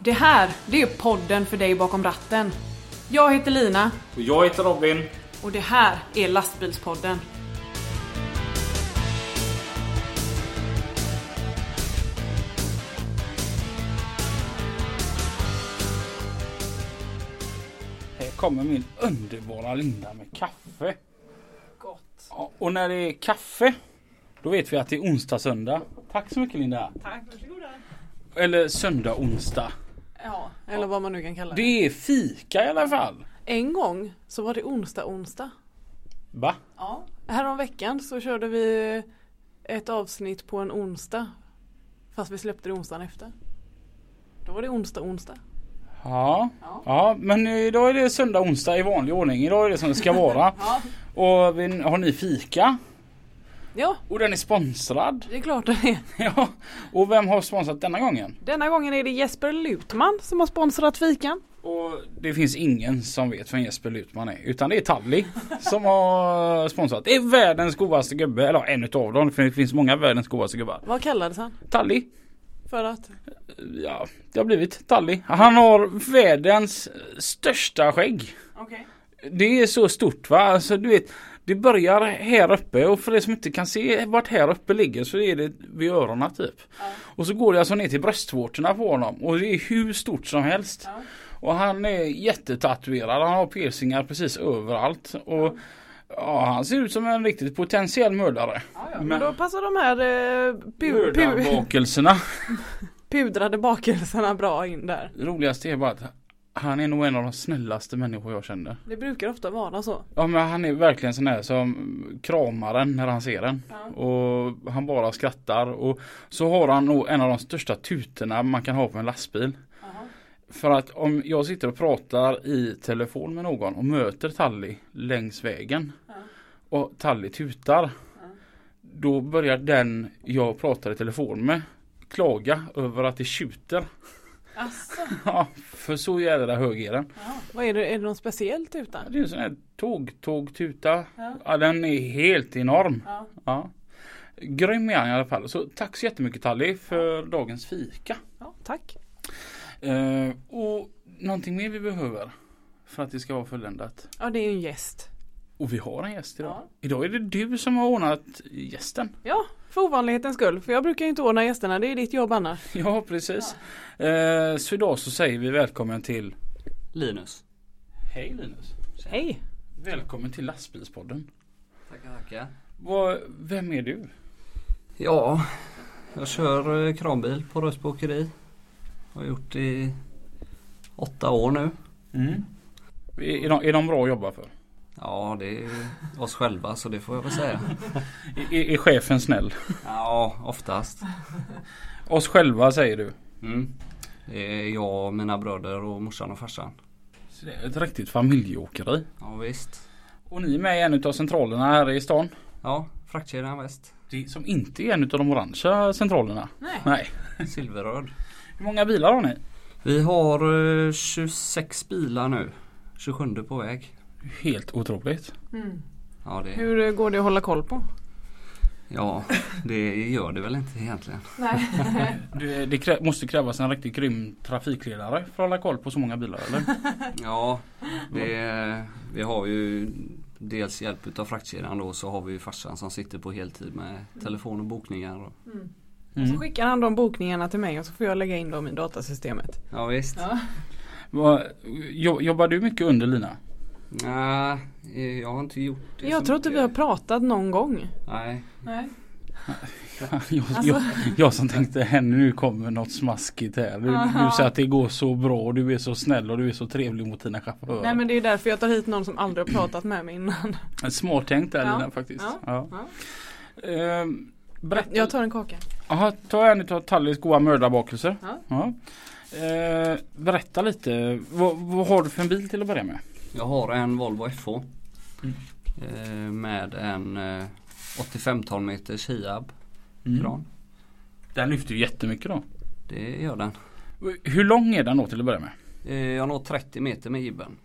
Det här, det är podden för dig bakom ratten. Jag heter Lina Och jag heter Robin. och det här är Lastbilspodden. Här kommer min underbara Linda med kaffe. Gott. Ja, och när det är kaffe, då vet vi att det är onsdag, söndag. Tack så mycket Linda. Tack. Varsågoda. Eller söndag, onsdag. Ja, eller vad man nu kan kalla det. Det är fika i alla fall. En gång så var det onsdag onsdag. Va? Ja. Härom veckan så körde vi ett avsnitt på en onsdag. Fast vi släppte det onsdagen efter. Då var det onsdag onsdag. Ja. Ja. ja, men idag är det söndag, onsdag i vanlig ordning. Idag är det som det ska vara. Ja. Och vi- har ni fika? Ja, Och den är sponsrad. det är klart det är. Ja. Och vem har sponsrat denna gången? Denna gången är det Jesper Lutman som har sponsrat fikan. Och det finns ingen som vet vem Jesper Lutman är. Utan det är Talli som har sponsrat. Det är världens godaste gubbe. Eller en utav dem. För det finns många världens godaste gubbar. Vad kallades han? Talli. För att? Ja, det har blivit Talli. Han har världens största skägg. Okej. Det är så stort va. Alltså du vet. Det börjar här uppe och för er som inte kan se vart här uppe ligger så är det vid öronen typ. Och så går det alltså ner till bröstvårtorna på honom och det är hur stort som helst. Ja. Och han är jättetatuerad. Han har piercingar precis överallt. Och ja, han ser ut som en riktigt potentiell mördare. Ja, ja. Men då passar de här eh, pu- pu- Mördarbakelserna. pudrade bakelserna bra in där. Det roligaste är bara att han är nog en av de snällaste människor jag känner. Det brukar ofta vara så. Ja men han är verkligen sån här som kramar en när han ser den. Ja. Och han bara skrattar. Och så har han nog en av de största tutorna man kan ha på en lastbil. För att om jag sitter och pratar i telefon med någon och möter Talli längs vägen. Ja. Och Talli tutar. Då börjar den jag pratar i telefon med klaga över att det tjuter. Asså. Ja, för så jävla hög är den. Ja. Vad är det? Är det något speciellt utan? Det är en sån här tåg-tåg-tuta. Ja. Ja, den är helt enorm. Ja. Ja. Grym är han i alla fall. Så tack så jättemycket Talli för dagens fika. ja tack. Eh, och någonting mer vi behöver för att det ska vara fulländat. Ja det är ju en gäst. Och vi har en gäst idag. Ja. Idag är det du som har ordnat gästen. Ja, för ovanlighetens skull. För jag brukar ju inte ordna gästerna. Det är ditt jobb annars. Ja precis. Eh, så idag så säger vi välkommen till Linus. Hej Linus. Hej. Välkommen till lastbilspodden. Tackar, tackar. Vem är du? Ja, jag kör eh, kranbil på Rösby Åkeri. Har gjort det i åtta år nu. Mm. Är, är, de, är de bra att jobba för? Ja, det är oss själva så det får jag väl säga. Är, är, chefen snäll? Ja, oftast. Oss själva säger du. Mm. Det är jag, mina bröder och morsan och farsan. Så det är ett riktigt familjeåkeri. Ja, visst. Och ni är med i en av centralerna här i stan. Ja, fraktkedjan väst. Det som inte är en av de orangea centralerna. Nej. Nej. Silverröd. Hur många bilar har ni? Vi har eh, 26 bilar nu. 27 på väg. Helt otroligt. Mm. Ja, det, Hur eh, går det att hålla koll på? ja, det gör det väl inte egentligen. Nej. Det, det krä, måste krävas en riktigt grym trafikledare för att hålla koll på så många bilar eller? Ja, det, vi har ju dels hjälp utav fraktkedjan då så har vi ju farsan som sitter på heltid med telefon och bokningar. Och, Mm. Och så Mm. skickar han de bokningarna till mig och så får jag lägga in dem i datasystemet. ja visst. Ja. Jobbar du mycket under Lina? Nej, eh, jag har inte gjort det Jag tror inte vi har pratat någon gång. Nej, Nej. Jag, Alltså- jag, jag som tänkte henne nu kommer något smaskigt här. Du, du säger att det går så bra och du är så snäll och du är så trevlig mot dina chaufförer. Nej men det är därför jag tar hit någon som aldrig har pratat med mig innan. Smart tänkt där Ja. Lina faktiskt. Ja. Ja. Ja. Ehm, berätta. Jag tar en kaka. Aha, ta en utav Tallis goda mördarbakelser. Ja. Ja. Eh, berätta lite. Vad, vad har du för en bil till att börja med? Jag har en Volvo FH. Mm. Eh, med en eh, 85 ton meters Hiab Mm. kran. Den lyfter ju jättemycket då. Det gör den. Hur lång är den då till att börja med? Eh, jag når 30 meter med jibben.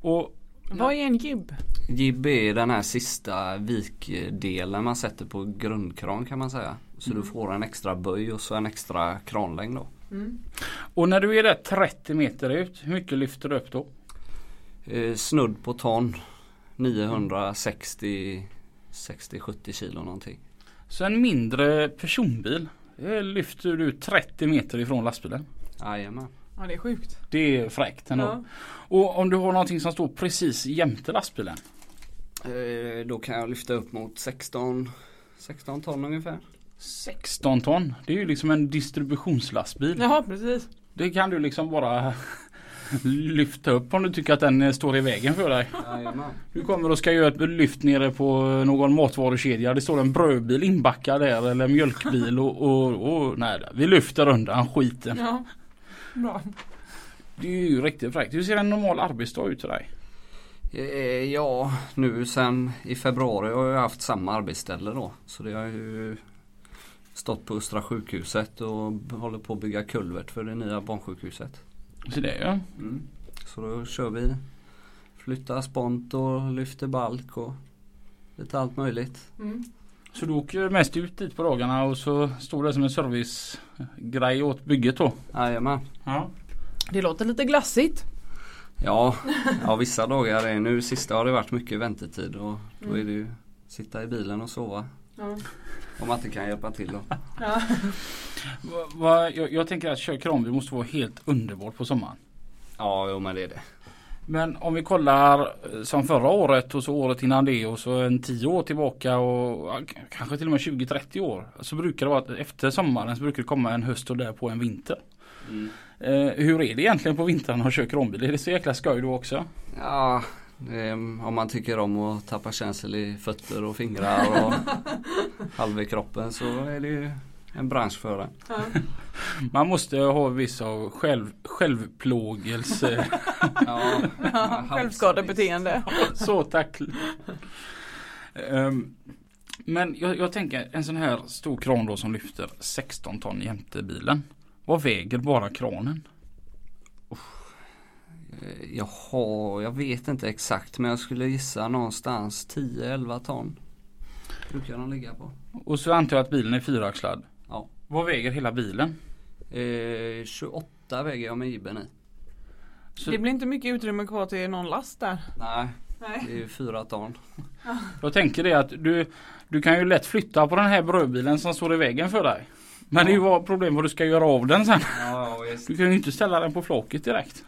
Och Vad är en jibb? Jib är den här sista vikdelen man sätter på grundkran kan man säga. Så du får en extra böj och så en extra kranlängd då. Mm. Och när du är där 30 meter ut, hur mycket lyfter du upp då? Eh, snudd på ton. 960 60-70 kilo någonting. Så en mindre personbil eh, lyfter du 30 meter ifrån lastbilen. Jajamän. Ja det är sjukt. Det är fräckt ändå. Ja. Och om du har någonting som står precis jämte lastbilen. Eh, då kan jag lyfta upp mot 16, 16 ton ungefär. 16 ton. Det är ju liksom en distributionslastbil. Jaha precis. Det kan du liksom bara lyfta upp om du tycker att den står i vägen för dig. Jajamän. Du kommer och ska göra ett lyft nere på någon matvarukedja. Det står en brödbil inbackad där eller mjölkbil och, och, och nej, vi lyfter undan skiten. Ja. Bra. Det är ju riktigt fräckt. Hur ser en normal arbetsdag ut för dig? Eh, ja, nu sen i februari har jag haft samma arbetsställe då. Så det har ju stått på Östra sjukhuset och håller på att bygga kulvert för det nya barnsjukhuset. Så det ja. Mm. Så då kör vi Flyttar spont och lyfter balk och lite allt möjligt. Mm. Så du åker mest ut dit på dagarna och så står det som en servicegrej åt bygget då? Jajamän. Ja. Det låter lite glassigt. Ja, ja, vissa dagar är nu sista har det varit mycket väntetid och då är det ju sitta i bilen och sova. Ja. Om man inte kan hjälpa till då. Ja. Va, va, jag, jag tänker att köra kranbil måste vara helt underbart på sommaren. Ja, jo men det är det. Men om vi kollar eh, som förra året och så året innan det och så en 10 år tillbaka och kanske till och med 20-30 år. Så brukar det vara att efter sommaren så brukar det komma en höst och därpå en vinter. Eh, hur är det egentligen på vintern att köra kranbil? Är det så jäkla skoj då också? Ja, det om man tycker om att tappa känsel i fötter och fingrar och halva kroppen så är det ju en bransch för det. Man måste ha viss av själv, självplågelse. Ja, Självskadebeteende. så tack. Ehm, men jag, jag tänker en sån här stor kran då som lyfter 16 ton jämte bilen. Vad väger bara kranen? Eh, Jaha, jag vet inte exakt men jag skulle gissa någonstans 10-11 ton. Brukar de ligga på. Och så antar jag att bilen är fyraxlad. Ja. Vad väger hela bilen? Eh, 28 väger jag med Iben i. Så Det blir inte mycket utrymme kvar till någon last där. Nej, Nej. det är ju 4 ton. Jag tänker det att du, du kan ju lätt flytta på den här brödbilen som står i vägen för dig. Men det är ju problem vad du ska göra av den sen. Ja. Du kan ju inte ställa den på flaket direkt.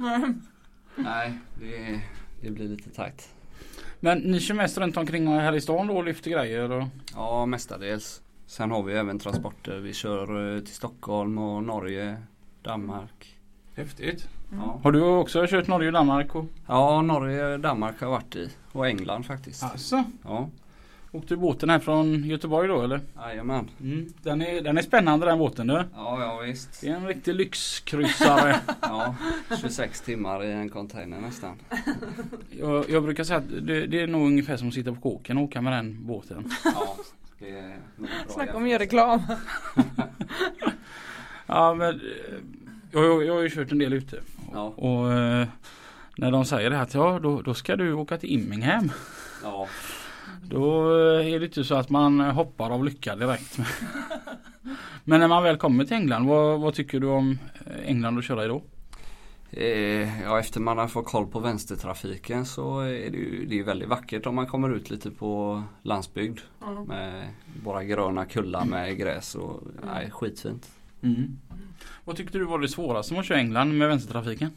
Nej, det, det blir lite tajt. Men ni kör mest runt omkring här i stan då och lyfter grejer och Ja, mestadels. Sen har vi även transporter. Vi kör eh, till Stockholm och Norge, Danmark. Häftigt. Ja. Har du också kört Norge och Danmark? Och... ja, Norge, Danmark har jag varit i. Och England faktiskt. Alltså, Ja, åkte du båten här från Göteborg då eller? jajamän. Mm. Den, är, den är spännande den båten du. Ja, ja visst. Det är en riktig lyxkryssare. Ja, 26 timmar i en container nästan. jag, jag brukar säga att det, det är nog ungefär som att sitta på kåken och åka med den båten. Ja, det är nog bra Snacka om att göra reklam. Ja men eh, jag, jag, jag har ju kört en del ute. Ja, Och eh, när de säger det här att ja då, då ska du åka till Immingham. ja. Då eh, är det inte så att man hoppar av lycka direkt. Men när man väl kommer till England, vad, vad tycker du om eh, England att köra i då? Eh, ja, efter man har fått koll på vänstertrafiken så är det ju det är väldigt vackert om man kommer ut lite på landsbygd. Med bara gröna kullar med gräs och nej, skitfint. Mm. Vad tyckte du var det svåraste med att köra England med vänstertrafiken?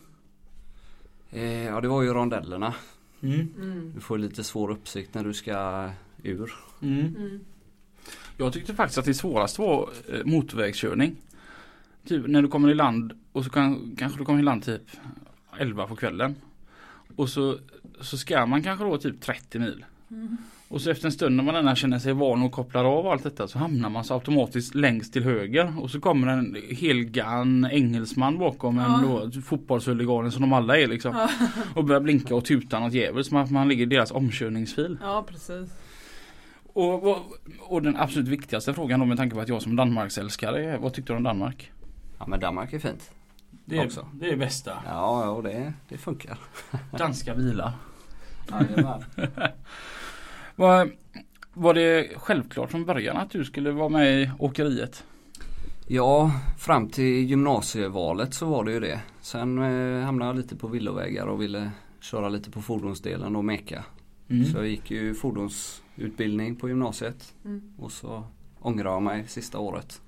Eh, ja, det var ju rondellerna. Mm. Du får lite svår uppsikt när du ska ur. Mm. Mm. Jag tyckte faktiskt att det svåraste var eh, motorvägskörning. Typ när du kommer i land och så kan, kanske du kommer i land typ 11 på kvällen. Och så, så ska man kanske då typ 30 mil. Och så efter en stund när man ändå känner sig van och kopplar av allt detta så hamnar man så automatiskt längst till höger. Och så kommer en helgan engelsman bakom en då, fotbollshuliganen som de alla är liksom. Och börjar blinka och tuta något jävligt som att man ligger i deras omkörningsfil. Ja precis. Och, vad- och den absolut viktigaste frågan då med tanke på att jag som Danmarksälskare är, vad tyckte du om Danmark? Ja men Danmark är fint. Det är, Också. det är bästa. Ja, ja det, det funkar. Danska bilar. Jajamän. Var, var det självklart från början att du skulle vara med i åkeriet? Ja, fram till gymnasievalet så var det ju det. Sen eh, hamnade jag lite på villovägar och ville köra lite på fordonsdelen och meka. Mm. Så jag gick ju fordonsutbildning på gymnasiet. Mm. Och så ångrade jag mig sista året.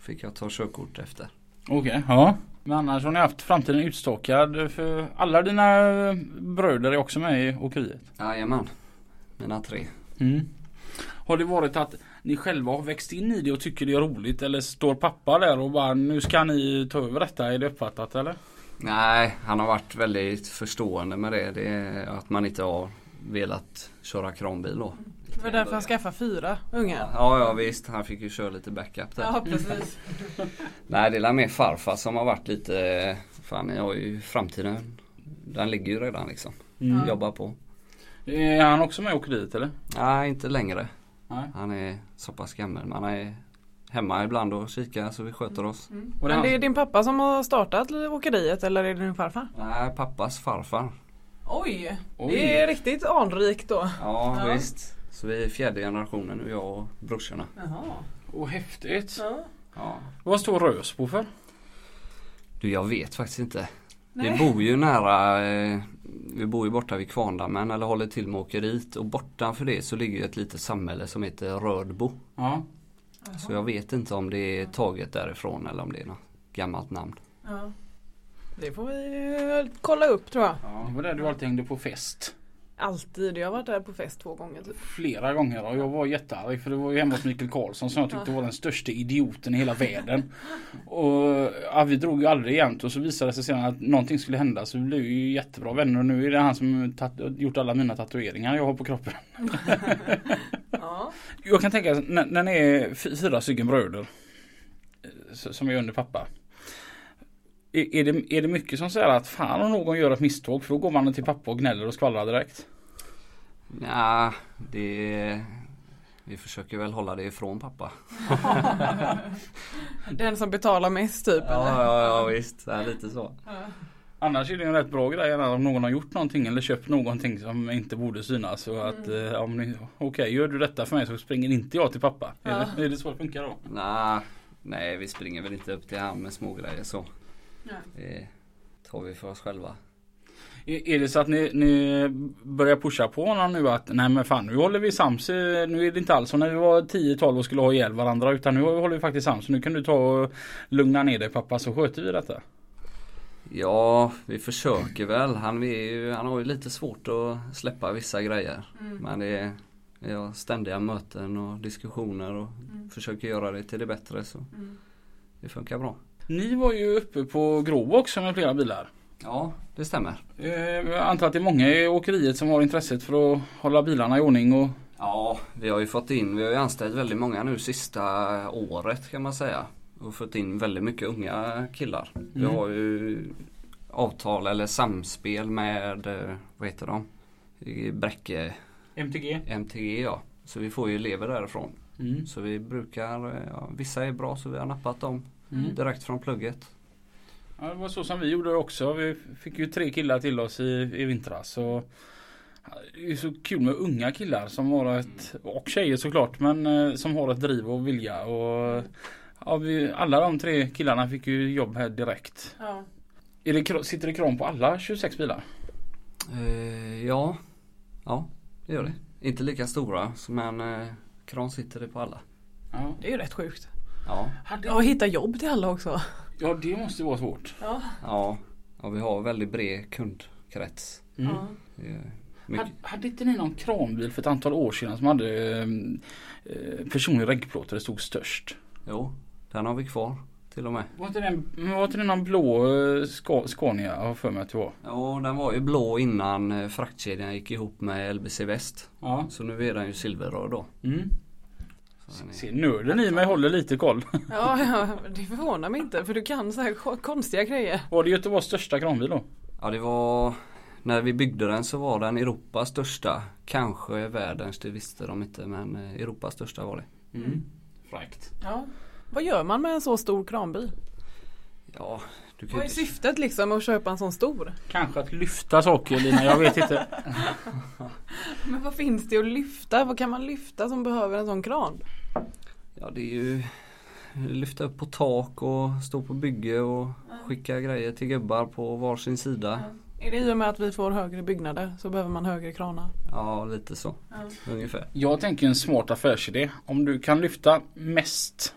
Fick jag ta körkort efter. Okej, ja. Men annars har ni haft framtiden utstakad för alla dina bröder är också med i åkeriet? Jajamän. Mina tre. Mm. Har det varit att ni själva har växt in i det och tycker det är roligt eller står pappa där och bara nu ska ni ta över detta? Är det uppfattat eller? Nej, han har varit väldigt förstående med det. Det är att man inte har velat köra kranbil då. Det var därför han skaffade fyra ungar. Ja, ja visst. Han fick ju köra lite backup där. Ja precis. Nej, det är mer farfar som har varit lite, fan jag har ju framtiden. Den ligger ju redan liksom. Mm. Jobbar på. Är han också med i åkeriet eller? Nej, inte längre. Nej. Han är så pass gammal. Man är hemma ibland och kikar så vi sköter oss. Och det är Men det är han- din pappa som har startat åkeriet eller är det din farfar? Nej, pappas farfar. Oj, Oj. det är riktigt anrikt då. Ja, Ja. visst. Så vi är fjärde generationen nu, jag och brorsorna. Jaha. Åh häftigt. Ja. Ja. Vad står Rösbo för? Du, jag vet faktiskt inte. Nej. Vi bor ju nära, eh, vi bor ju borta vid Kvarndammen eller håller till med åkeriet och bortanför det så ligger ett litet samhälle som heter Rödbo. Ja. Så jag vet inte om det är taget därifrån eller om det är något gammalt namn. Ja. Det får vi kolla upp tror jag. Det var där du alltid hängde på fest. Alltid. Jag har varit där på fest två gånger typ. Flera gånger och jag var jättearg för det var ju hemma hos Mikael Karlsson som jag tyckte var den största idioten i hela världen. Och ja, vi drog ju aldrig jämt och så visade det sig sen att någonting skulle hända så vi blev ju jättebra vänner och nu är det han som gjort alla mina tatueringar jag har på kroppen. Ja. Jag kan tänka när, när ni är fy- fyra stycken bröder eh, som är under pappa. Är, det, är det mycket som säger att fan om någon gör ett misstag för då går man till pappa och gnäller och skvallrar direkt? Ja, det vi försöker väl hålla det ifrån pappa. Den som betalar mest typ eller? Ja, ja, ja visst. Det är lite så. Annars är det en rätt bra grej om någon har gjort någonting eller köpt någonting som inte borde synas. Att eh, om ni, okej gör du detta för mig så springer inte jag till pappa. Ja. Är, det, är det så det funkar då? Nej, nej vi springer väl inte upp till han med smågrejer så. Nej. Det tar vi för oss själva. Är, det så att ni, ni börjar pusha på honom nu att nej men fan nu håller vi sams. Nu är det inte alls som när vi var 10-12 och skulle ha ihjäl varandra utan nu håller vi faktiskt sams. Nu kan du ta och lugna ner dig pappa så sköter vi detta. Ja, vi försöker väl. Han, ju, han har ju lite svårt att släppa vissa grejer. Men det är, har ständiga möten och diskussioner och försöker göra det till det bättre så det funkar bra. Ni var ju uppe på Gråbo också med flera bilar. Ja, det stämmer. Eh, Jag antar att det är många i åkeriet som har intresset för att hålla bilarna i ordning och Ja, vi har ju fått in, vi har ju anställt väldigt många nu sista året kan man säga. Och fått in väldigt mycket unga killar. Vi Mm. har ju avtal eller samspel med, eh, vad heter de? Bräcke MTG. MTG ja. Så vi får ju elever därifrån. Mm. Så vi brukar, eh, ja, vissa är bra så vi har nappat dem Mm. direkt från plugget. Ja, det var så som vi gjorde också. Vi fick ju tre killar till oss i, i vintras. Och det är så kul med unga killar som har ett, och tjejer såklart, men eh, som har ett driv och vilja. Och, ja, vi, alla de tre killarna fick ju jobb här direkt. Ja. Är det, sitter det kram på alla 26 bilar? Eh, ja, ja det gör det. Inte lika stora men eh, kran sitter det på alla. Ja. Det är ju rätt sjukt. Ja, Ja, och hitta jobb till alla också. ja det måste vara svårt. Ja. ja, ja vi har väldigt bred kundkrets. Mm. Ja. Det är mycket. Hade, hade inte ni någon kranbil för ett antal år sedan som hade eh, eh, personlig reggplåt där det stod störst? Jo, den har vi kvar till och med. Var inte det, en- var inte det någon blå eh, Ska- Scania har för mig att det var? Ja, den var ju blå innan eh, fraktkedjan gick ihop med LBC Väst. Ja. Så nu är den ju silverröd då. Mm. Så den är- Se nörden i mig håller lite koll. Ja, ja, det förvånar mig inte för du kan så här ko- konstiga grejer. Var det Göteborgs största kranbil då? Ja, det var när vi byggde den så var den Europas största. Kanske världens, det visste de inte men eh, Europas största var det. Mm. Fräckt. Ja. Vad gör man med en så stor kranbil? Ja, du kan Vad är inte... syftet liksom med att köpa en sån stor? Kanske att lyfta saker Lina, jag vet inte. Men vad finns det att lyfta? Vad kan man lyfta som behöver en sån kran? Ja, det är ju lyfta upp på tak och stå på bygge och skicka grejer till gubbar på varsin sida. Är det i och med att vi får högre byggnader så behöver man högre kranar? Ja, lite så. Ungefär. Jag tänker en smart affärsidé. Om du kan lyfta mest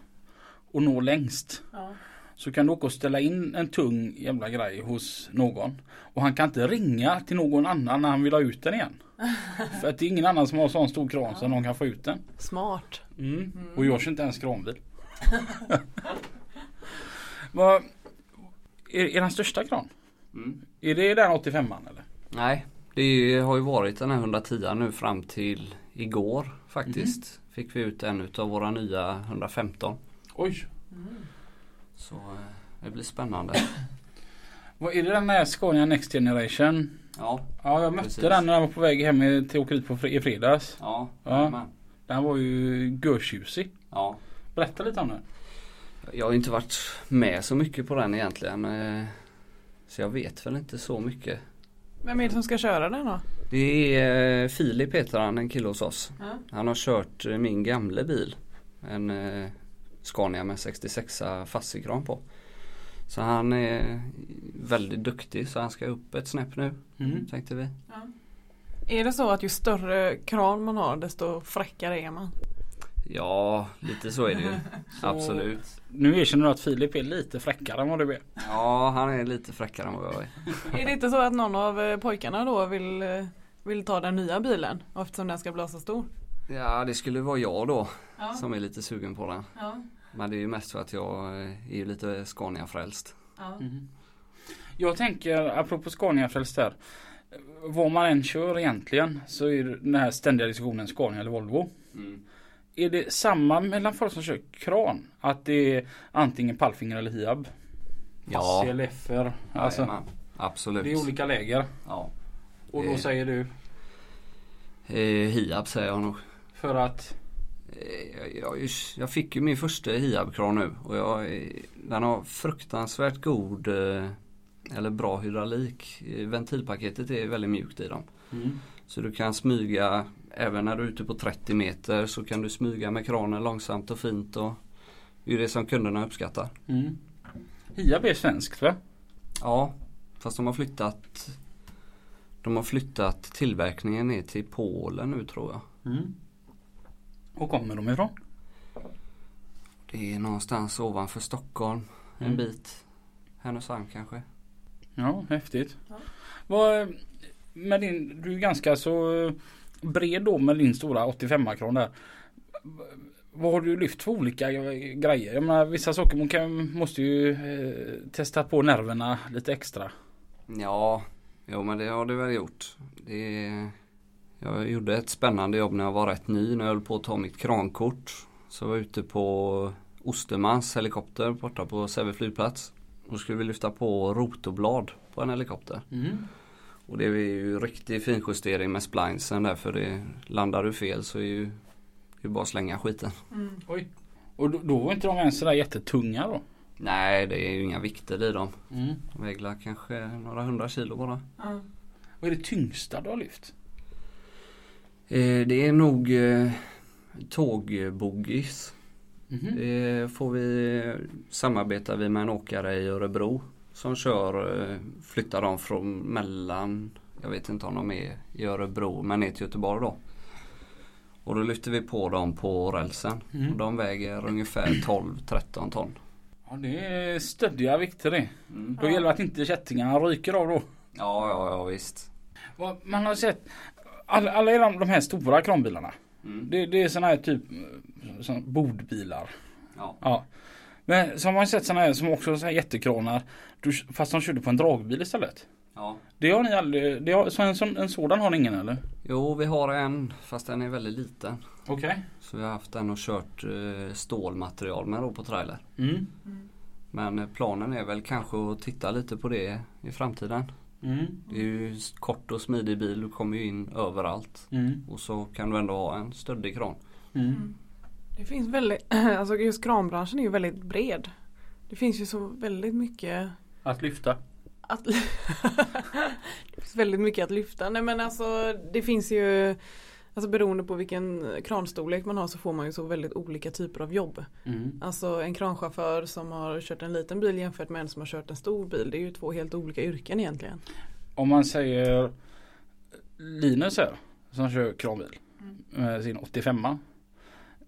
och nå längst. Ja. Så kan du åka och ställa in en tung jävla grej hos någon. Och han kan inte ringa till någon annan när han vill ha ut den igen. För att det är ingen annan som har sån stor kran så någon kan få ut den. Smart. Mm. Och jag kör inte ens kranbil. Vad, är, är den största kran? Mm. Är det den 85an eller? Nej, det har ju varit den här 110 nu fram till igår faktiskt. Fick vi ut en utav våra nya 115. Oj. Så eh, det blir spännande. Vad är det den där Scania Next Generation? Ja, Ja jag mötte Precis. den när jag var på väg hem i- till på fre- i fredags. ja, Ja. Den var ju görtjusig. ja. Berätta lite om den. Jag har inte varit med så mycket på den egentligen. eh, Så jag vet väl inte så mycket. Vem är det som ska köra den då? Det är eh, Filip heter han, en kille hos oss. Ja. Han har kört min gamla bil. En Scania med 66 fassikran på. Så han är väldigt duktig så han ska upp ett snäpp nu Mm. tänkte vi. Är det så att ju större kran man har desto fräckare är man? Ja, lite så är det ju. Absolut. Nu erkänner du att Filip är lite fräckare än vad du är. Ja, han är lite fräckare än vad jag är. Är det inte så att någon av eh, pojkarna då vill, eh, vill ta den nya bilen eftersom den ska bli så stor? Ja, det skulle vara jag då Ja. som är lite sugen på den. Ja. Men det är ju mest för att jag eh, är ju lite Scania-frälst. Ja. Jag tänker apropå Scania frälst där. Vad man än kör egentligen så är den här ständiga diskussionen Scania eller Volvo. Är det samma mellan folk som kör kran? Att det är antingen Palfinger eller Hiab? Ja. Passi eller FR? Alltså, Jajamän, Absolut. det är olika läger. Ja. Och då Det- säger du Eh, Hiab säger jag nog. För att Eh, Jag, jag, fick ju min första Hiab-kran nu och jag, eh, den har fruktansvärt god eh, eller bra hydraulik. Ventilpaketet är väldigt mjukt i dem. Så du kan smyga även när du är ute på 30 meter så kan du smyga med kranen långsamt och fint. Och det är det som kunderna uppskattar. mm. Hiab är svenskt va? Ja, fast de har flyttat De har flyttat tillverkningen ner till Polen nu tror jag. Mm. Och kommer de ifrån? Det är någonstans ovanför Stockholm en Mm. bit. Härnösand kanske. Ja, häftigt. Ja. Vad, med din, du är ganska så bred då med din stora 85-kran där. Vad har du lyft för olika grejer? Jag menar, vissa saker man kan, måste ju eh, testa på nerverna lite extra. Ja, jo men det har du väl gjort. Det, jag gjorde ett spännande jobb när jag var rätt ny när jag höll på att ta mitt krankort. Så jag var ute på Ostermans helikopter borta på Säve flygplats. Och då skulle vi lyfta på rotorblad på en helikopter. Och det är ju riktig finjustering med splinesen där för det landar du fel så är ju det är bara att slänga skiten. Oj. Och då, då var inte de ens sådär jättetunga då? Nej det är ju inga vikter i dem. Mm. De väger kanske några hundra kilo bara. Ja. Vad är det tyngsta du har lyft? Eh, det är nog eh, tågbogis. Mhm. Det får vi samarbeta vi med en åkare i Örebro som kör, eh, flyttar dem från mellan, jag vet inte om de är i Örebro men ner till Göteborg då. Och då lyfter vi på dem på rälsen. Mm. Och de väger ungefär 12-13 ton. Ja det är stöddiga vikter det. Mm. Då gäller det att inte kättingarna ryker av då. Ja, ja, ja visst. Man har sett alla, alla de, de här stora kranbilarna. Mm. Det, det är sådana här typ såna bordbilar. Ja. Ja. Men så har man sett sådana här som också här jättekranar. Du, fast de körde på en dragbil istället. ja. Det har ni aldrig, det har, så en, sån- en sådan har ni ingen eller? Jo, vi har en fast den är väldigt liten. Okej. Så vi har haft den och kört eh, stålmaterial med då på trailer. Mm. Men eh, planen är väl kanske att titta lite på det i framtiden. Mm. Det är ju kort och smidig bil, du kommer ju in överallt. Mm. Och så kan du ändå ha en stöddig kran. Mm. Det finns väldigt, alltså just kranbranschen är ju väldigt bred. Det finns ju så väldigt mycket Att lyfta. att det finns väldigt mycket att lyfta. Nej men alltså det finns ju Alltså beroende på vilken kranstorlek man har så får man ju så väldigt olika typer av jobb. Mm. Alltså en kranchaufför som har kört en liten bil jämfört med en som har kört en stor bil. Det är ju två helt olika yrken egentligen. Om man säger Linus här som kör kranbil med sin 85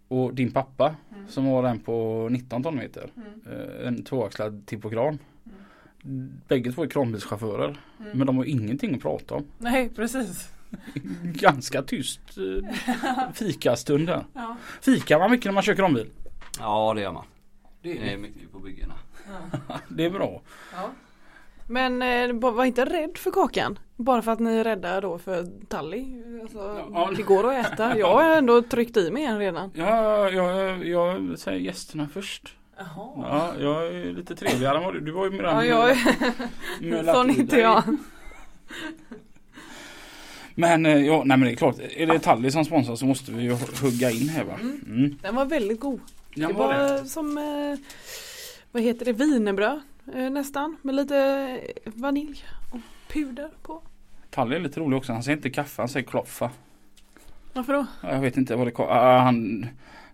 och din pappa som har den på 19 tonmeter. eh, En tvåaxlad tippokran. Bägge två är kranbilschaufförer. Men de har ingenting att prata om. Nej precis. Ganska tyst eh, fikastund här. Ja. Fikar man mycket när man kör kranbil? Ja det gör man. Det Det är mycket på byggena. Det är bra. Men eh, var inte rädd för kakan. Bara för att ni är rädda då för Tally. Alltså, Ja. Det går att äta. Jag har ändå tryckt i mig en redan. Ja, jag, jag säger gästerna först. Jaha. Ja, jag är lite trevligare än vad du, du var ju mer Ja, jag mjölat Sån i inte jag. Men eh, ja, nej men det är klart. Är det Tally som sponsrar så måste vi ju hugga in här va. Mm. Den var väldigt god. Ja, det var var det. som eh, vad heter det, wienerbröd eh, nästan. Med lite vanilj och puder på. Tally är lite rolig också. Han säger inte kaffe, han säger kloffa. Varför då? Ja, Jag vet inte vad det ah, han,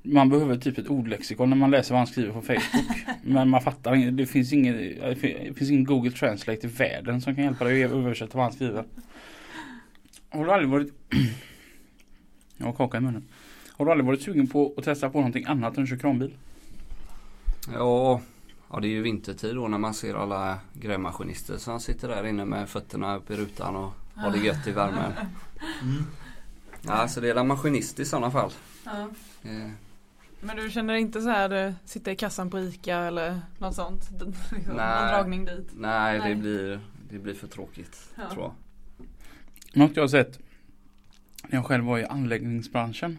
Man behöver typ ett ordlexikon när man läser vad han skriver på Facebook. Men man fattar inget. Det finns ingen, det finns ingen Google Translate i världen som kan hjälpa dig att översätta vad han skriver. Har du aldrig varit Jag har kaka i munnen. Har du aldrig varit sugen på att testa på någonting annat än att köra kranbil? Ja, ja det är ju vintertid då när man ser alla grävmaskinister som sitter där inne med fötterna upp i rutan och har det gött i värmen. Ja, så det är en maskinist i sådana fall. Eh, Men du känner inte så här eh, sitta i kassan på ICA eller något sånt? Liksom, Nej. Någon dragning dit? nej, Nej. Det, blir, det blir för tråkigt Ja. tror jag. Något jag har sett när jag själv var i anläggningsbranschen.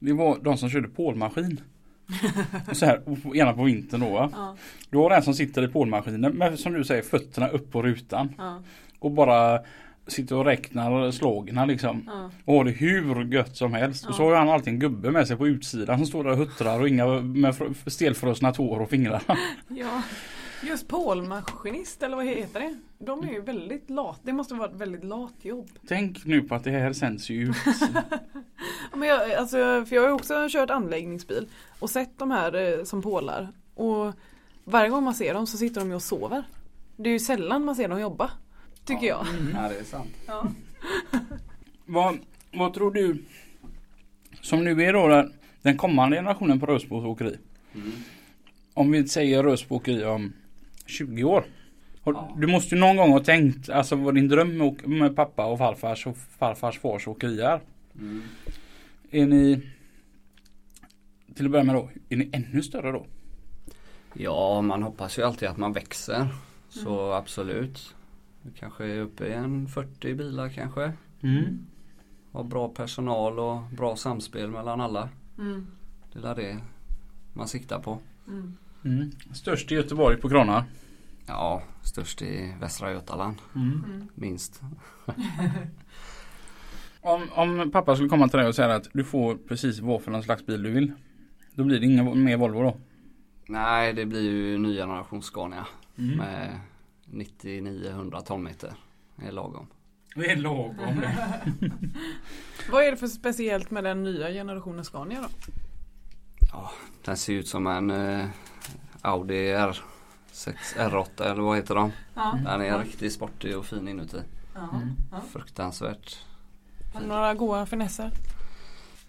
Det var de som körde pålmaskin. Så här, gärna på vintern då. Ja, Du har den som sitter i pålmaskinen med som du säger fötterna upp på rutan. ja, Och bara sitter och räknar slågorna liksom. ja. Och har det hur gött som helst. Och så har han alltid en gubbe med sig på utsidan som står där och huttrar och inga med fr- stelfrusna tår och fingrar. ja. Just pålmaskinist eller vad heter det? De är ju väldigt lat. Det måste vara ett väldigt lat jobb. Tänk nu på att det här sänds ju ut. Ja, Men jag, alltså, för jag har ju också kört anläggningsbil och sett de här eh, som pålar. Och varje gång man ser dem så sitter de ju och sover. Det är ju sällan man ser dem jobba. Tycker jag. Ja, det är sant. Ja. vad, vad tror du som nu är då den, den kommande generationen på Rösbos åkeri. Mm. Om vi säger Rösbo åkeri om 20 år. Har- Ja. Du måste ju någon gång ha tänkt, alltså vad din dröm med, pappa och farfars och farfars fars åkeri är. Mm. Är ni till att börja med då, är ni ännu större då? Ja, man hoppas ju alltid att man växer. Så absolut. Vi kanske är uppe i en 40 bilar kanske. Mm. Har bra personal och bra samspel mellan alla. Mm. Det är det man siktar på. Mm. Mm. Störst i Göteborg på kranar. Ja, störst i Västra Götaland. Mm. Minst. Om, om pappa skulle komma till dig och säga att du får precis vad för någon slags bil du vill. Då blir det ingen mer Volvo då? Nej, det blir ju ny generation Scania. Mm. Med 99-100 tonmeter. Det är lagom. Det är lagom det. Vad är det för speciellt med den nya generationen Scania då? Den ser ut som en eh, Audi R6, R8 eller vad heter de? Ja. Den är riktigt sportig och fin inuti. Ja. Mm. Fruktansvärt. Har du några goda finesser?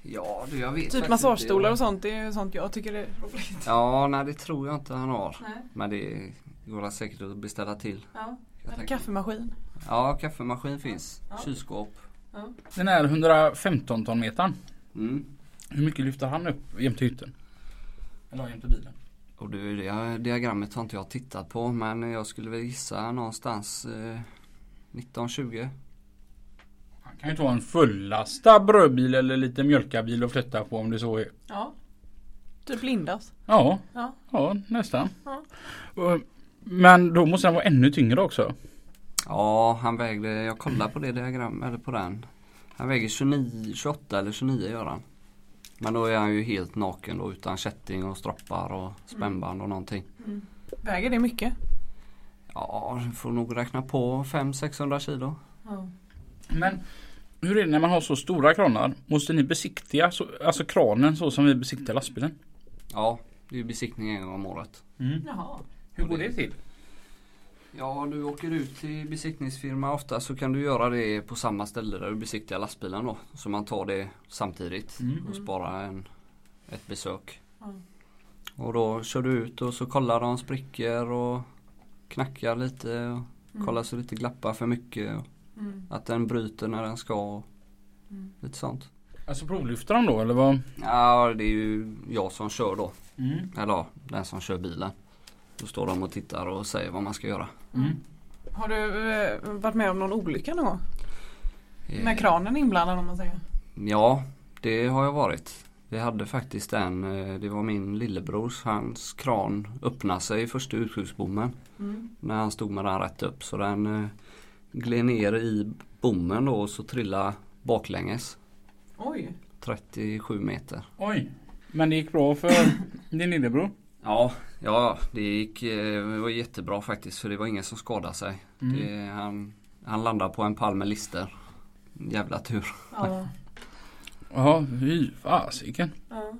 Ja, du jag vet Typ massagestolar och sånt, det är sånt jag tycker är roligt. Ja, nej det tror jag inte han har. Nej. Men det går säkert att beställa till. Ja. Eller kaffemaskin. Ja, kaffemaskin finns. Ja. Kylskåp. Ja. Den här 115 ton metern. Mm. Hur mycket lyfter han upp jämte hytten? Eller jämte bilen? Och du, det diagrammet har inte jag tittat på men jag skulle väl gissa någonstans eh, 19-20. Han kan ju ta en fullastad brödbil eller lite mjölkabil och flytta på om det så är. ja. Typ Lindas. Ja, Ja. ja nästan. Ja. Men då måste han vara ännu tyngre också. Ja, han vägde, jag kollade på det diagrammet, eller på den. Han väger 29, 28 eller 29 gör han. Men då är han ju helt naken då utan kätting och stroppar och spännband och någonting. Väger det mycket? Ja, du får nog räkna på 500-600 kilo. Ja. Men Hur är det när man har så stora kranar? Måste ni besiktiga så, alltså kranen så som vi besiktar lastbilen? Ja, det är ju besiktning en gång om året. Jaha. Hur går det till? Ja, du åker ut till besiktningsfirma ofta så kan du göra det på samma ställe där du besiktigar lastbilen då. Så man tar det samtidigt Mm. och sparar en, ett besök. Ja. Och då kör du ut och så kollar de sprickor och knackar lite och kollar så inte glappar för mycket. Och Mm. att den bryter när den ska. Och Mm. lite sånt. Alltså provlyfter de då eller vad? Ja, det är ju jag som kör då. Mm. Eller ja, den som kör bilen. Då står de och tittar och säger vad man ska göra. Mm. Har du eh, varit med om någon olycka någon gång? Eh, Med kranen inblandad om man säger. Ja, det har jag varit. Vi hade faktiskt en, eh, det var min lillebrors, hans kran öppnade sig i första utskjutsbommen. Mm. När han stod med den rätt upp så den eh, gled ner i bommen då och så trillade baklänges. Oj. 37 meter. Oj. Men det gick bra för din lillebror? Ja, ja det gick eh, det var jättebra faktiskt för det var ingen som skadade sig. Mm. Det, han, han landade på en pall med lister. Jävla tur. Ja. Ja, fy fasiken. ja.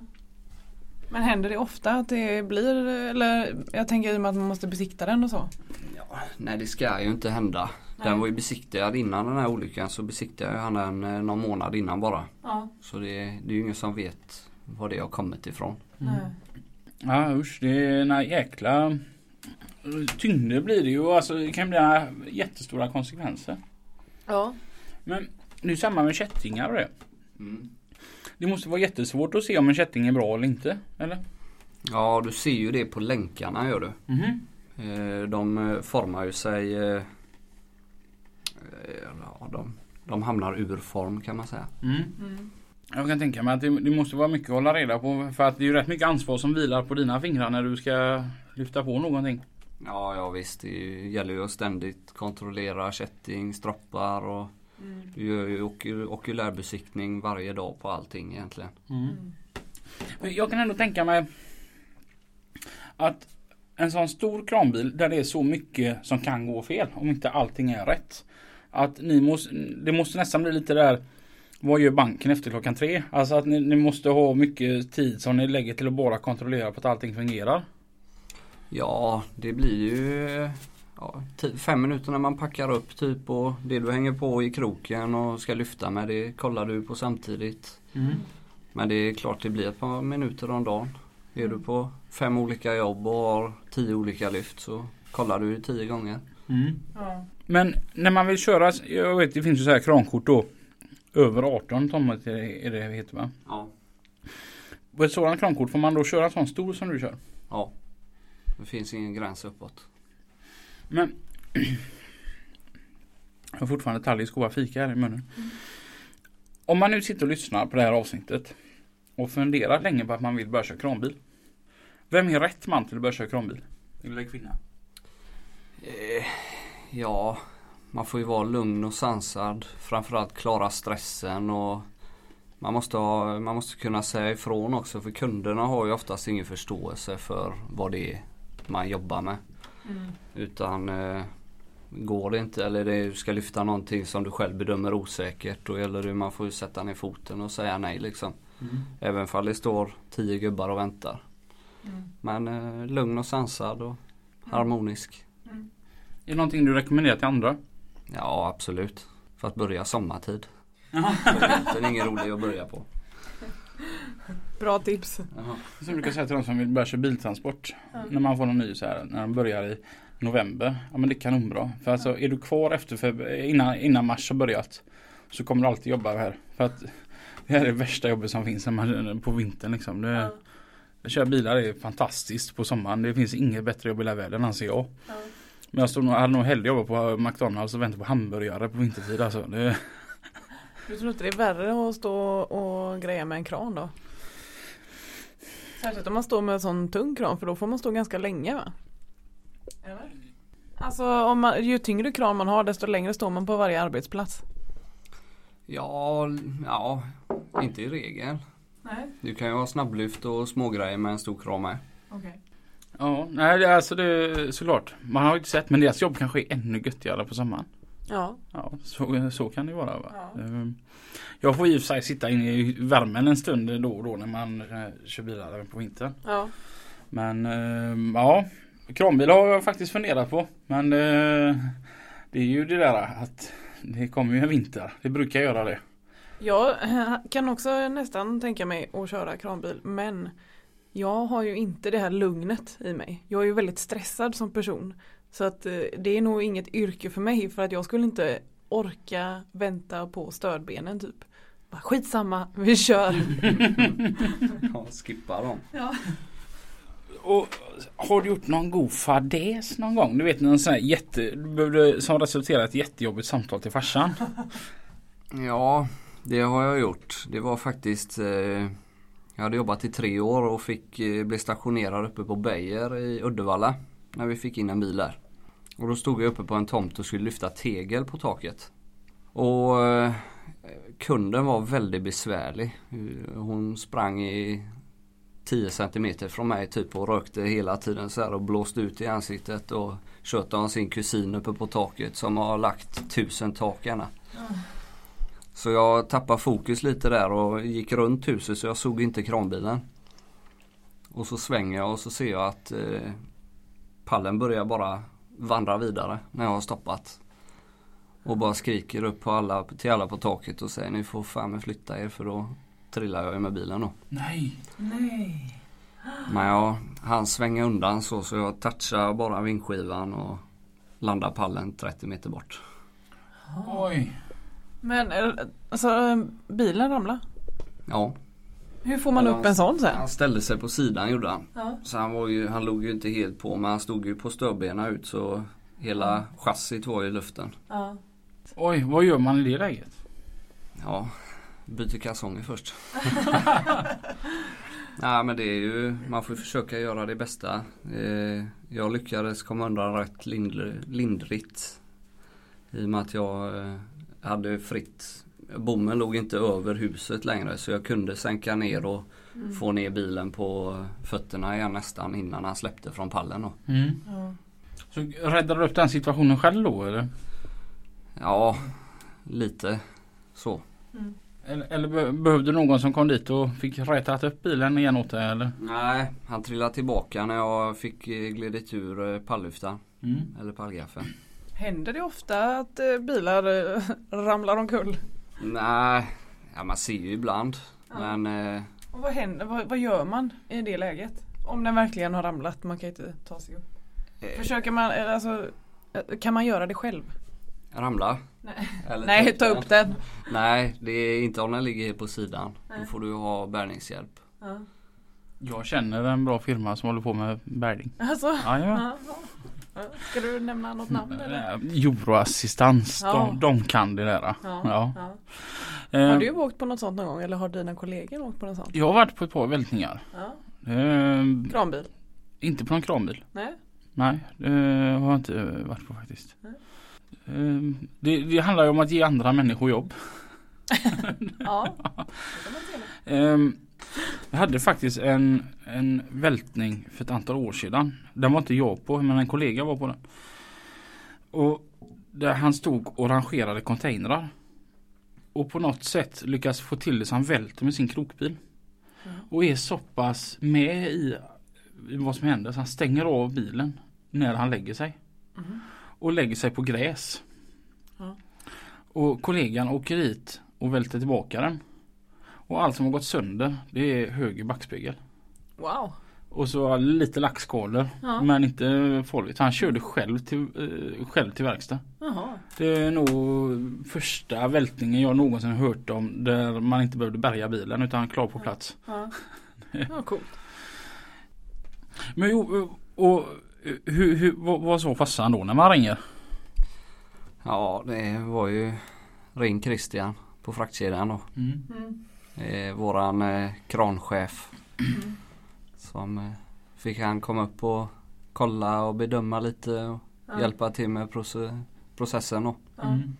Men händer det ofta att det blir, eller jag tänker i och med att man måste besikta den och så? Ja, nej det ska ju inte hända. Den Nej. var ju besiktigad innan den här olyckan så besiktigade han den eh, någon månad innan bara. Ja. Så det, det är ju ingen som vet var det har kommit ifrån. Nej. Ja usch, det är en jäkla tyngder blir det ju. Alltså det kan bli några jättestora konsekvenser. Ja. Men det är samma med kättingar och det. Mm. Det måste vara jättesvårt att se om en kätting är bra eller inte. Eller? Ja, du ser ju det på länkarna gör du. Mhm. Eh, De eh, formar ju sig eh, eh, ja, de, de hamnar ur form kan man säga. Mm. Mm. Jag kan tänka mig att det, det måste vara mycket att hålla reda på. För att det är ju rätt mycket ansvar som vilar på dina fingrar när du ska lyfta på någonting. Ja, ja visst. Det gäller ju att ständigt kontrollera kätting, stroppar och Mm. du gör ju oku- okulärbesiktning varje dag på allting egentligen. Mm. Men Jag kan ändå tänka mig att en sån stor kranbil där det är så mycket som kan gå fel om inte allting är rätt. Att ni måste, det måste nästan bli lite där vad gör banken efter klockan tre? Alltså att ni, ni måste ha mycket tid som ni lägger till att bara kontrollera på att allting fungerar. Ja, det blir ju ja, fem minuter när man packar upp typ och det du hänger på i kroken och ska lyfta med det kollar du på samtidigt. Men det är klart det blir ett par minuter om dagen. Är du på fem olika jobb och har tio olika lyft så kollar du tio gånger. Ja. Men när man vill köra, jag vet det finns ju så här krankort då. Över 18 ton är det, är det heter va? Ja. På ett sådant krankort får man då köra en sån stor som du kör? ja. Det finns ingen gräns uppåt. Men Jag har fortfarande goda fika här i munnen. Om man nu sitter och lyssnar på det här avsnittet och funderar länge på att man vill börja köra kranbil. Vem är rätt man till att börja köra kranbil? Eller kvinna? Eh, ja, man får ju vara lugn och sansad. Framförallt klara stressen och man måste, ha, man måste kunna säga ifrån också för kunderna har ju oftast ingen förståelse för vad det är man jobbar med. Mm. Utan eh, går det inte eller det, du ska lyfta någonting som du själv bedömer osäkert då gäller det man får ju sätta ner foten och säga nej liksom. Även fall det står tio gubbar och väntar. Mm. Men eh, lugn och sansad och harmonisk. Är det någonting du rekommenderar till andra? Ja absolut. För att börja sommartid. Vintern är ingen rolig att börja på. Bra tips. Jaha. Som jag brukar säga till de som vill börja köra biltransport. När man får någon ny så här, när de börjar i november. Ja men det är kanonbra. För alltså är du kvar efter för, innan, innan mars har börjat. Så kommer du alltid jobba här. För att det här är det värsta jobbet som finns när man, på vintern liksom. Det, Att köra bilar är fantastiskt på sommaren. Det finns inget bättre jobb i hela världen anser jag. Ja. Men jag stod nog, hade nog hellre jobbat på McDonalds och väntat på hamburgare på vintertid alltså. Det, Du tror inte det är värre att stå och greja med en kran då? Särskilt om man står med en sån tung kran för då får man stå ganska länge va? Eller? Alltså om man, ju tyngre kran man har desto längre står man på varje arbetsplats. Ja, ja, inte i regel. Nej, Du kan ju ha snabblyft och smågrejer med en stor kran med. okej. Ja, nej alltså det såklart. Man har ju inte sett men deras jobb kanske är ännu göttigare på sommaren. Ja. Ja, så, så kan det vara. Va? Ja. Ehm, Jag får i och för sig sitta inne i värmen en stund då och då när man eh, kör bilar på vintern. ja. Men ehm, ja, kranbil har jag faktiskt funderat på. Men eh, det är ju det där att det kommer ju en vinter. Det brukar göra det. Jag eh, kan också nästan tänka mig att köra kranbil men jag har ju inte det här lugnet i mig. Jag är ju väldigt stressad som person. Så att eh, det är nog inget yrke för mig för att jag skulle inte orka vänta på stödbenen typ. Bara, Skitsamma, vi kör. Ja, skippa dem. Och har du gjort någon god fadäs någon gång? Du vet någon sån här jätte, som resulterade i ett jättejobbigt samtal till farsan. Ja, det har jag gjort. Det var faktiskt eh, jag hade jobbat i tre år och fick eh, bli stationerad uppe på Beijer i Uddevalla. När vi fick in en bil där. Och då stod jag uppe på en tomt och skulle lyfta tegel på taket. Och eh, kunden var väldigt besvärlig. Hon sprang i 10 centimeter från mig typ och rökte hela tiden så här och blåste ut i ansiktet och tjötade om sin kusin uppe på taket som har lagt tusen tak gärna. Så jag tappade fokus lite där och gick runt huset så jag såg inte kranbilen. Och så svänger jag och så ser jag att eh, pallen börjar bara vandra vidare när jag har stoppat. Och bara skriker upp på alla, till alla på taket och säger ni får fan flytta er för då trillar jag ju med bilen då. Nej. Nej. Men jag han svänger undan så så jag touchar bara vindskivan och landar pallen 30 meter bort. Oj. Men eh, alltså bilen ramlade. Ja, Hur får man Eller upp en sån sen? han ställde sig på sidan gjorde han. Ja. Så han, var ju, han låg ju inte helt på men han stod ju på stödbenen ut så hela chassit var i luften. Ja. Oj, vad gör man i det läget? Ja, byter kalsonger först. Nej men det är ju, man får försöka göra det bästa. Eh, jag lyckades komma undan rätt lindr- lindrigt. I och med att jag eh, hade fritt. Bommen låg inte över huset längre så jag kunde sänka ner och få ner bilen på fötterna igen nästan innan han släppte från pallen då. Mm. Ja. Så räddade du upp den situationen själv då eller? Ja, lite så. Eller, eller be- behövde någon som kom dit och fick rätat upp bilen igen åt dig eller? Nej, han trillade tillbaka när jag fick eh, glidit ur eh, pallyftan. Mm. Eller pallgaffeln. Händer det ofta att eh, bilar eh, ramlar omkull? Nej, ja, man ser ju ibland. Ja. Men eh, Och vad händer? Vad, vad gör man i det läget? Om den verkligen har ramlat, man kan inte ta sig upp. eh, Försöker man, alltså kan man göra det själv? ramla. Nej. Nej, ta upp den. Nej, det är inte om den ligger på sidan. Då Nej. får du ha bärgningshjälp. Ja. Jag känner en bra firma som håller på med bärgning. Alltså, Ja, ja. Ska du nämna något namn eller? Eh, Euroassistans, Ja. de, de kan det där. Ja. Ja. Eh, Har du åkt på något sånt någon gång eller har dina kollegor åkt på något sånt? Jag har varit på ett par vältningar. Ja. Eh, Kranbil? inte på någon kranbil. Nej? Nej, det har jag inte eh, varit på faktiskt. Nej. Eh, Det, det handlar ju om att ge andra människor jobb. Ja. Ehm, Jag hade faktiskt en, en vältning för ett antal år sedan. Den var inte jag på men en kollega var på den. Och där han stod och rangerade containrar. Och på något sätt lyckas få till det så han välter med sin krokbil. Ja. Och är så pass med i, vad som händer så han stänger av bilen när han lägger sig. Mhm. Och lägger sig på gräs. Ja. Och kollegan åker dit och välter tillbaka den. Och allt som har gått sönder det är höger backspegel. Wow. Och så lite lackskador Ja. men inte farligt. Han körde själv till, eh, själv till verkstad. Jaha. Det är nog första vältningen jag någonsin hört om där man inte behövde bärga bilen utan klar på plats. Ja. Ja, coolt. Men jo, och hur, hur, vad, vad sa farsan då när man ringer? Ja, det var ju Ring Christian på fraktkedjan då. Mm. Mm. Eh, våran eh, kranchef. Som eh, fick han komma upp och kolla och bedöma lite och Ja. hjälpa till med proce- processen. Ja. Mm.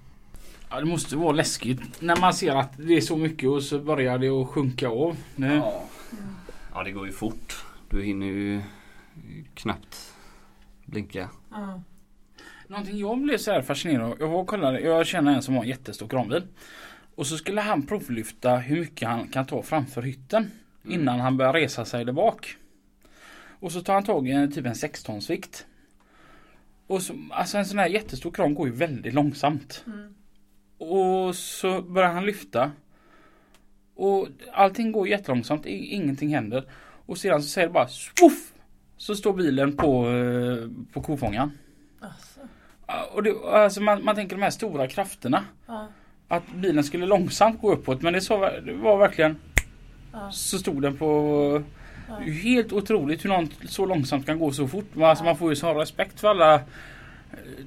Ja det måste vara läskigt när man ser att det är så mycket och så börjar det att sjunka av. Det, Ja. ja, det går ju fort. Du hinner ju knappt blinka. Ja. Någonting jag blev så här fascinerad av. Jag var och kollade, jag känner en som har en jättestor kranbil. Och så skulle han provlyfta hur mycket han kan ta framför hytten. Innan han börjar resa sig där bak. Och så tar han tag i en, typ en 6 tons vikt. Och så, alltså en sån här jättestor kran går ju väldigt långsamt. Och så börjar han lyfta. Och allting går jättelångsamt, ingenting händer. Och sedan så säger det bara swoff! Så står bilen på, eh, på kofångaren. Alltså. Och det, alltså man, man tänker de här stora krafterna. Ja. Att bilen skulle långsamt gå uppåt men det, så, det var verkligen Ja. Så stod den på ju Helt otroligt hur någon så långsamt kan gå så fort. Men Alltså man får ju sån respekt för alla eh,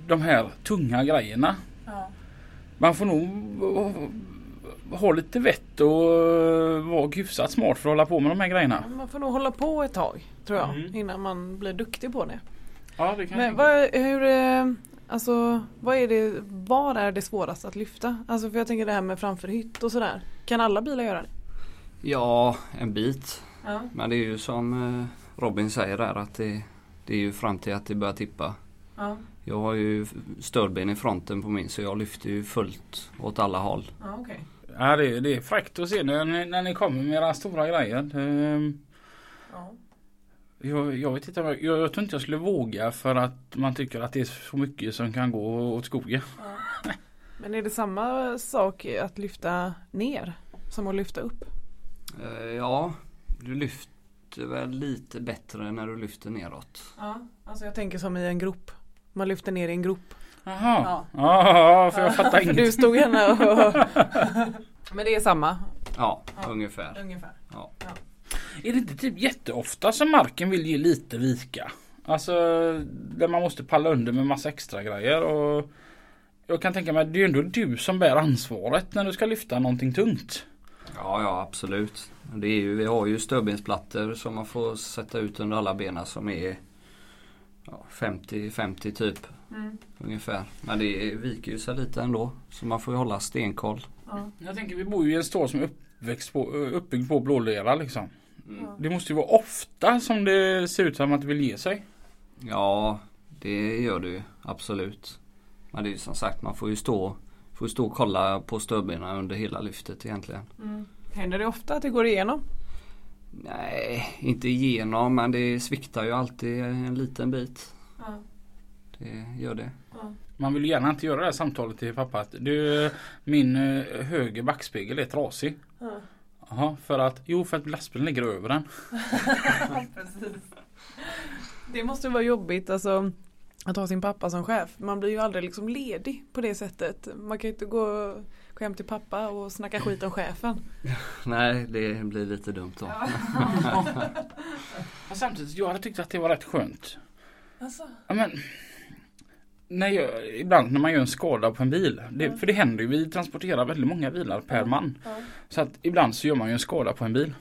de här tunga grejerna. Ja. Man får nog ha lite vett och eh, vara hyfsat smart för att hålla på med de här grejerna. Man får nog hålla på ett tag tror jag Mm. innan man blir duktig på det. Ja, det kan Men jag vad, hur, eh, alltså, vad är det, var är det svårast att lyfta? Alltså för jag tänker det här med framför hytt och sådär. Kan alla bilar göra det? Ja, en bit. Ja. Men det är ju som eh, Robin säger där att det, det är ju fram till att det börjar tippa. Ja, Jag har ju stödben i fronten på min så jag lyfter ju fullt åt alla håll. ja okej. Ja det, är- det är fräckt att se när ni, när ni kommer med era stora grejer. Ehm, Ja. Jag, jag vet inte, jag, jag tror inte jag skulle våga för att man tycker att det är så mycket som kan gå åt skogen. Men är det samma sak att lyfta ner som att lyfta upp? Eh, ja, du lyfter väl lite bättre när du lyfter neråt. Ja, alltså jag tänker som i en grop. Man lyfter ner i en grop. Jaha, Ja. ja, för jag fattar för inget. du stod gärna och... Men det är samma Ja, Ja. ungefär. ungefär. Ja. Är det inte typ jätteofta som marken vill ge lite vika? Alltså där man måste palla under med massa extra grejer och jag kan tänka mig att det är ändå du som bär ansvaret när du ska lyfta någonting tungt. Ja, ja absolut. Det är ju, vi har ju stödbensplattor som man får sätta ut under alla benen som är ja, 50-50 typ. Mm. Ungefär. Men det viker ju sig lite ändå. Så man får ju hålla stenkoll. Ja. Jag tänker vi bor ju i en stad som är uppväxt på, uppbyggd på blålera liksom. Mm. Det måste ju vara ofta som det ser ut som att det vill ge sig. Ja, det gör det ju. Absolut. Men det är ju som sagt, man får ju stå, får stå och kolla på stödbenen under hela lyftet egentligen. Mm. Händer det ofta att det går igenom? Nej, inte igenom men det sviktar ju alltid en liten bit. Ja. Det gör det. Man vill ju gärna inte göra det här samtalet till pappa att du, min eh, höger backspegel är trasig. Ja. Jaha, för att? Jo, för att lastbilen ligger över den. Det måste vara jobbigt alltså att ha sin pappa som chef. Man blir ju aldrig liksom ledig på det sättet. Man kan ju inte gå, gå hem till pappa och snacka skit om chefen. Nej, det blir lite dumt då. Men samtidigt, jag hade tyckt att det var rätt skönt. Alltså. Ja, men, när jag, ibland när man gör en skada på en bil. Det, för det händer ju, vi transporterar väldigt många bilar per man. Ja. Så att ibland så gör man ju en skada på en bil.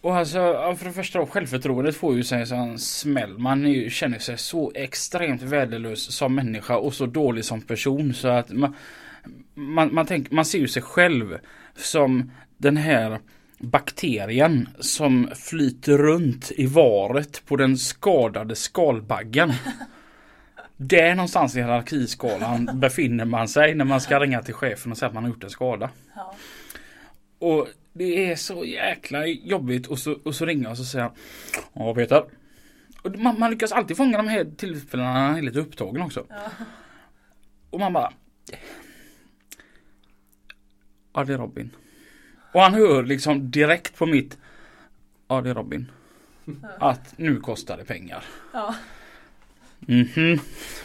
Och alltså för det första självförtroendet får ju sig en smäll. Man ju, känner sig så extremt värdelös som människa och så dålig som person så att man, man, man, tänk, man ser ju sig själv som den här bakterien som flyter runt i varet på den skadade skalbaggen. Där någonstans i hierarkiskalan befinner man sig när man ska ringa till chefen och säga att man har gjort en skada. Ja. Och det är så jäkla jobbigt och så, och så ringer och så säger han Ja Peter och man, man lyckas alltid fånga de här tillfällena när han är lite upptagen också. Ja. Och man bara Ja det är Robin. Och han hör liksom direkt på mitt Ja det är Robin. Att nu kostar det pengar. Ja. Mhm.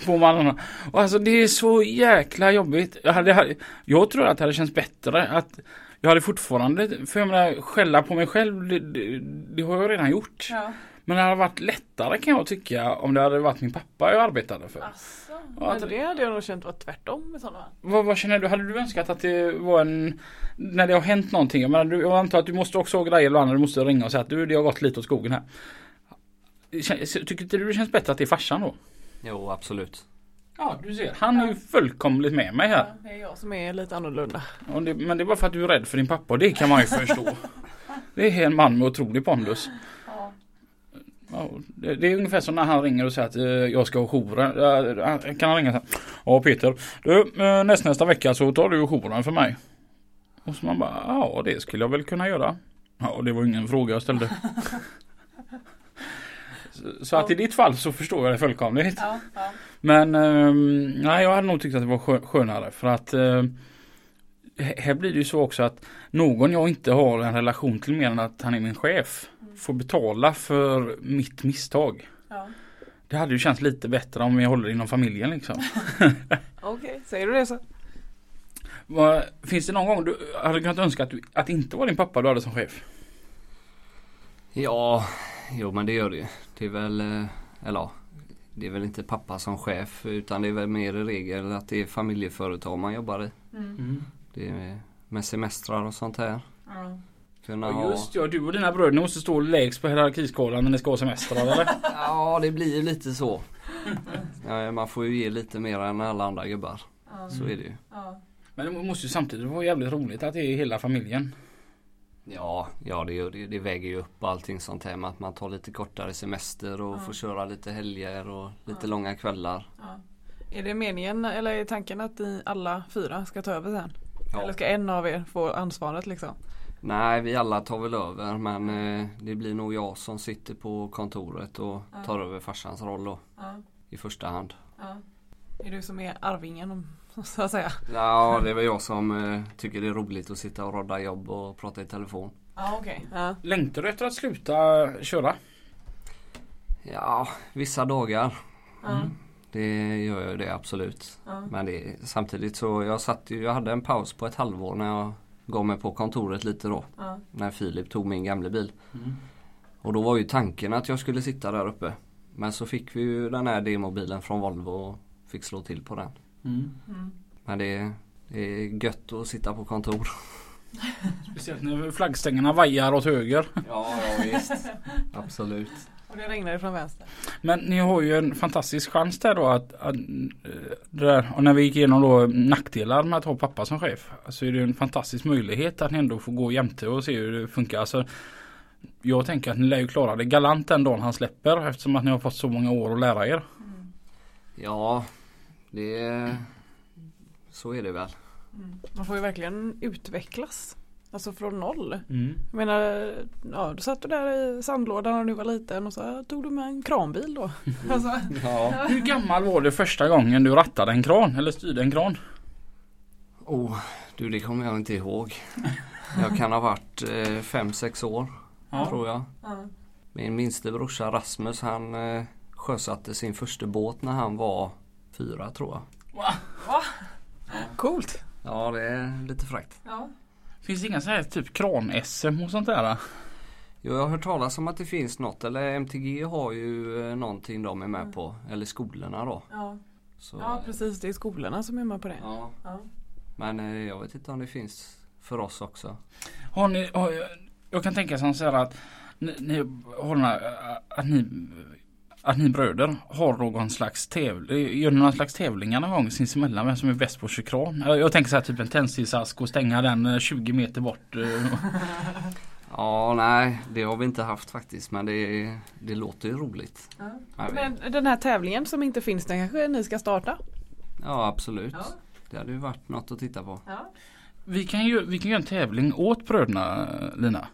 Får man och alltså det är så jäkla jobbigt. Jag, hade, jag tror att det hade känts bättre att jag hade fortfarande, för jag menar skälla på mig själv, det, det, det har jag redan gjort. Ja. Men det hade varit lättare kan jag tycka om det hade varit min pappa jag arbetade för. Asså. Ja, Men det hade jag nog känt var tvärtom i sådana. Vad, vad känner du? Hade du önskat att det var en När det har hänt någonting, jag, menar, du, jag antar att du måste också ha grejer ibland när du måste ringa och säga att du det har gått lite åt skogen här. Tycker inte du det känns bättre att det är farsan då? Jo, absolut. Ja du ser, han är ju fullkomligt med mig här. Ja, det är jag som är lite annorlunda. Och det, men det är bara för att du är rädd för din pappa och det kan man ju förstå. Det är en man med otrolig pondus. Ja. Ja, det, det är ungefär som när han ringer och säger att eh, jag ska ha jouren. Eh, kan han ringa så här. Ja Peter, du eh, näst, nästa vecka så tar du jouren för mig. Och så man bara, ja det skulle jag väl kunna göra. Ja det var ingen fråga jag ställde. så, att i ditt fall så förstår jag det fullkomligt. Ja, ja. Men eh, nej, jag hade nog tyckt att det var skö- skönare för att eh, här blir det ju så också att någon jag inte har en relation till mer än att han är min chef får betala för mitt misstag. ja. Det hade ju känts lite bättre om vi håller inom familjen liksom. Okej, säger du det så? Finns det någon gång du hade kunnat önska att, du, att inte var din pappa du hade som chef? Ja, jo men det gör det ju. Det är väl, eh, eller ja, det är väl inte pappa som chef utan det är väl mer i regel att det är familjeföretag man jobbar i. Det är med semestrar och sånt här. Kunna Ja, just ja, du och dina bröder måste stå lägst på hierarkiskalan när ni ska ha semester eller? ja det blir ju lite så. Ja, man får ju ge lite mer än alla andra gubbar. Så är det ju. Men det måste ju samtidigt vara jävligt roligt att det är hela familjen. Ja, ja det, det, det väger ju upp allting sånt här med att man tar lite kortare semester och får köra lite helger och lite långa kvällar. Är det meningen eller är tanken att ni alla fyra ska ta över sen? Ja. Eller ska en av er få ansvaret liksom? Nej, vi alla tar väl över men eh, det blir nog jag som sitter på kontoret och tar över farsans roll då. I första hand. Är du som är arvingen så att säga? Ja, det är väl jag som eh, tycker det är roligt att sitta och rodda jobb och prata i telefon. Ja okej. Ja. Längtar du efter att sluta köra? Ja, vissa dagar. Ja. Det gör jag det absolut. Ja. Men det, samtidigt så jag satt ju, jag hade en paus på ett halvår när jag gav mig på kontoret lite då. Ja. När Filip tog min gamla bil. Och då var ju tanken att jag skulle sitta där uppe. Men så fick vi ju den här demobilen från Volvo och fick slå till på den. Men det, det är gött att sitta på kontor. Speciellt när flaggstängerna vajar åt höger. Ja, ja visst. Absolut. Och det regnar från vänster. Men ni har ju en fantastisk chans där då att, att eh, där, och när vi gick igenom då nackdelar med att ha pappa som chef. Så är det ju en fantastisk möjlighet att ni ändå får gå jämte och se hur det funkar. Alltså, jag tänker att ni lär ju klara det galant den dagen han släpper eftersom att ni har fått så många år att lära er. Ja, det så är det väl. Man får ju verkligen utvecklas. Alltså från noll. Mm. Jag menar, ja, du satt du där i sandlådan när du var liten och så tog du med en kranbil då. Alltså, Ja. Hur gammal var du första gången du rattade en kran eller styrde en kran? Oh, du det kommer jag inte ihåg. Jag kan ha varit 5-6 år tror jag. Min minste brorsa Rasmus han eh, sjösatte sin första båt när han var fyra tror jag. coolt. Ja det är lite fräckt. Ja. Finns det inga så här typ kran-SM och sånt där? Jo, jag har hört talas om att det finns något eller MTG har ju eh, någonting de är med på. Eller skolorna då. Ja. Så, ja precis, det är skolorna som är med på det. ja. Ja. Men eh, jag vet inte om det finns för oss också. Har ni, har, jag kan tänka som så här att ni, ni här, att ni att ni bröder har någon slags tävling, gör ni någon slags tävlingar någon gång sinsemellan vem som är bäst på att köra kran? Jag, tänker så här typ en tändsticksask och stänga den eh, 20 meter bort. eh. Ja, nej det har vi inte haft faktiskt men det, det låter ju roligt. Ja. Men den här tävlingen som inte finns, den kanske ni ska starta? Ja absolut. Ja. Det hade ju varit något att titta på. Ja. Vi kan ju vi kan göra en tävling åt bröderna Lina.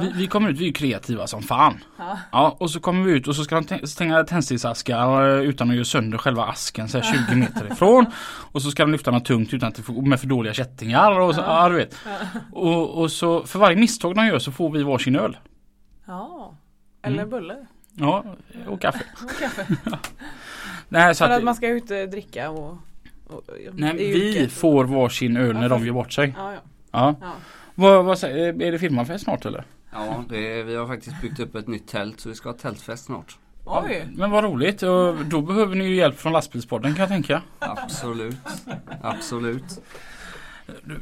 Vi, vi kommer ut, vi är kreativa som fan. Ja. Ja, och så kommer vi ut och så ska de tä- stänga tändsticksaskar eh, utan att göra sönder själva asken så här 20 meter ifrån. Och så ska de lyfta något tungt utan att med för dåliga kättingar och så, ja. du vet. Och, och så för varje misstag de gör så får vi varsin öl. ja. Eller Mm. bulle. Ja, och kaffe. Och kaffe. Nej, så För att, att man ska ut och dricka och, och nej, vi yrket. får varsin öl Ja, när de för- gör bort sig. Ja, ja. Ja. ja. Vad, vad säger, är det firmafest snart eller? Ja, det, vi har faktiskt byggt upp ett nytt tält så vi ska ha tältfest snart. Oj. Men vad roligt och då behöver ni ju hjälp från lastbilspodden kan jag tänka. Absolut. Absolut.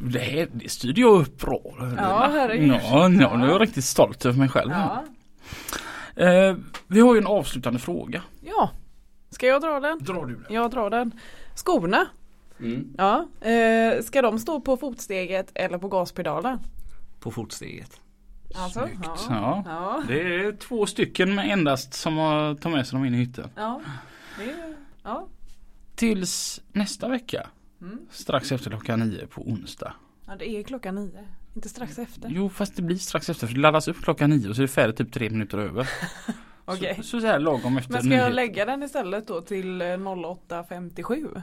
Det, här, det styrde jag upp bra. Ja, herregud. Ja, ja, nu är jag riktigt stolt över mig själv. Ja. Eh, vi har ju en avslutande fråga. ja. Ska jag dra den? Drar du den? Jag drar den. Skorna. Mm. Ja. Eh, ska de stå på fotsteget eller på gaspedalen? På fotsteget. Alltså, Snyggt. ja. Ja. Ja. Det är två stycken med endast som har tagit med sig dem in i hytten. Ja. Är, ja. Tills nästa vecka. Mm. Strax efter klockan nio på onsdag. ja, det är klockan nio. Inte strax efter. Jo fast det blir strax efter för det laddas upp klockan nio och så är det färdigt typ tre minuter över. Okej. Så, så, så här lagom efter Men ska jag nyhet. lägga den istället då till eh, 08.57?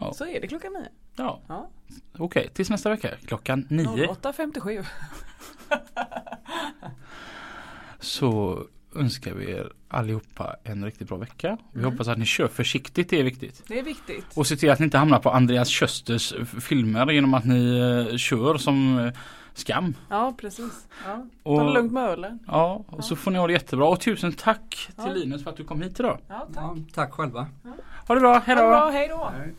Ja, Så är det klockan nio. Ja. Ja. okej tills nästa vecka klockan nio. 08.57. Så önskar vi er allihopa en riktigt bra vecka. Vi Mm. hoppas att ni kör försiktigt, det är viktigt. Det är viktigt. Och se till att ni inte hamnar på Andreas Kösters filmer genom att ni eh, kör som eh, skam. Ja precis. Ja. Och- Ta det lugnt med ölen. Ja, och så får ni ha det jättebra. Och tusen tack till Ja. Linus för att du kom hit idag. Ja, tack. Ja, tack själva. Ha det bra, Ha hejdå! det bra, hej då. Hej.